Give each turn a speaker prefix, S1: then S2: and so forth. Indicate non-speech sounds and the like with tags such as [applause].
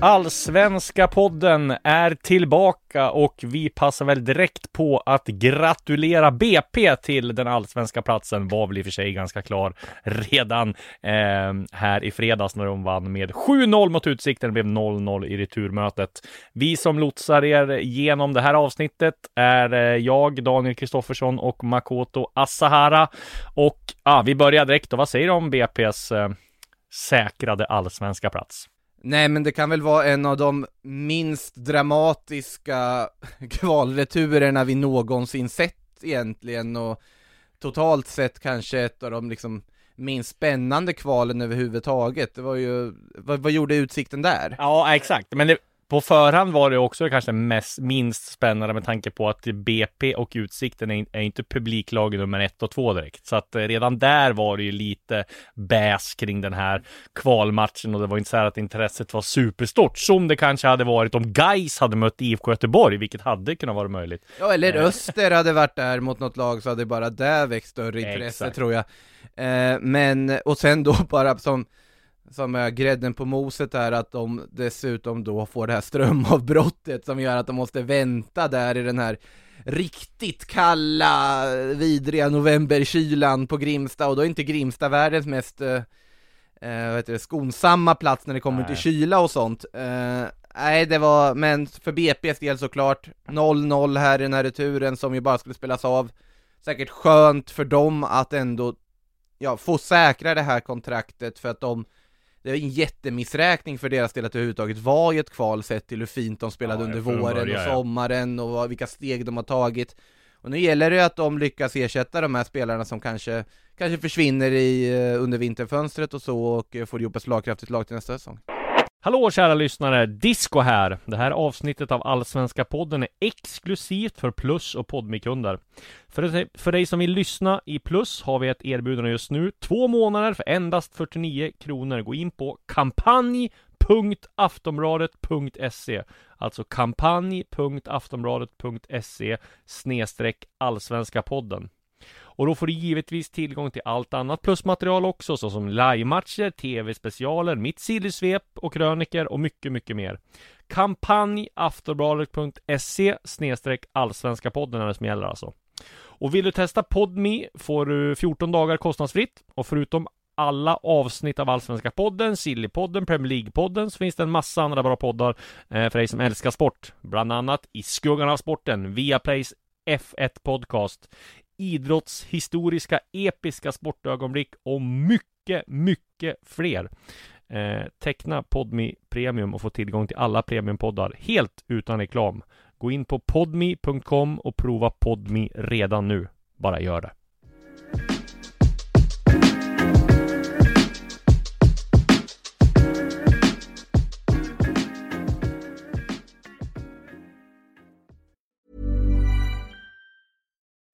S1: Allsvenska podden är tillbaka och vi passar väl direkt på att gratulera BP till den allsvenska platsen. Var väl i och för sig ganska klar redan eh, här i fredags när de vann med 7-0 mot Utsikten. Det blev 0-0 i returmötet. Vi som lotsar er genom det här avsnittet är eh, jag, Daniel Kristoffersson och Makoto Asahara. Och ah, vi börjar direkt. Och vad säger du om BP's eh, säkrade allsvenska plats?
S2: Nej men det kan väl vara en av de minst dramatiska [laughs] kvalreturerna vi någonsin sett egentligen och totalt sett kanske ett av de liksom minst spännande kvalen överhuvudtaget. Det var ju, vad, vad gjorde Utsikten där?
S1: Ja, exakt. Men det, på förhand var det också kanske mest, minst spännande med tanke på att BP och Utsikten är, är inte publiklagen nummer ett och två direkt. Så att eh, redan där var det ju lite bäs kring den här kvalmatchen och det var inte så här att intresset var superstort som det kanske hade varit om Geis hade mött IFK Göteborg, vilket hade kunnat vara möjligt.
S2: Ja, eller Öster hade varit där mot något lag så hade bara där väckt större intresse
S1: Exakt.
S2: tror jag. Eh, men, och sen då bara som som är grädden på moset är att de dessutom då får det här strömavbrottet som gör att de måste vänta där i den här riktigt kalla, vidriga novemberkylan på Grimsta och då är inte Grimsta världens mest eh, eh, vad heter det, skonsamma plats när det kommer
S1: Nej.
S2: till kyla och sånt. Eh, nej, det var, men för BP's del såklart, 0-0 här i den här returen som ju bara skulle spelas av. Säkert skönt för dem att ändå, ja, få säkra det här kontraktet för att de det är en jättemissräkning för deras del att det överhuvudtaget var i ett kval sett till hur fint de spelade
S1: Ja,
S2: under våren
S1: början,
S2: och sommaren och vad- vilka steg de har tagit. Och nu gäller det att de lyckas ersätta de här spelarna som kanske, kanske försvinner i, eh, under vinterfönstret och så och eh, får ihop ett slagkraftigt lag till nästa säsong.
S1: Hallå kära lyssnare! Disco här! Det här avsnittet av Allsvenska podden är exklusivt för Plus och Podmikunder. För, för dig som vill lyssna i Plus har vi ett erbjudande just nu. Två månader för endast 49 kronor. Gå in på kampanj.aftonbladet.se Alltså kampanj.aftonbladet.se snedstreck Allsvenska podden. Och då får du givetvis tillgång till allt annat plusmaterial också, såsom livematcher, tv-specialer, mitt sillysvep och kröniker och mycket, mycket mer. Kampanj aftonbladet.se snedstreck allsvenska podden är det som gäller alltså. Och vill du testa Podme får du 14 dagar kostnadsfritt och förutom alla avsnitt av Allsvenska podden, Sillypodden, Premier League-podden så finns det en massa andra bra poddar eh, för dig som älskar sport. Bland annat I skuggan av sporten, Viaplays F1 Podcast, idrottshistoriska episka sportögonblick och mycket, mycket fler. Eh, teckna Podmi Premium och få tillgång till alla premiumpoddar helt utan reklam. Gå in på podmi.com och prova Podmi redan nu. Bara gör det.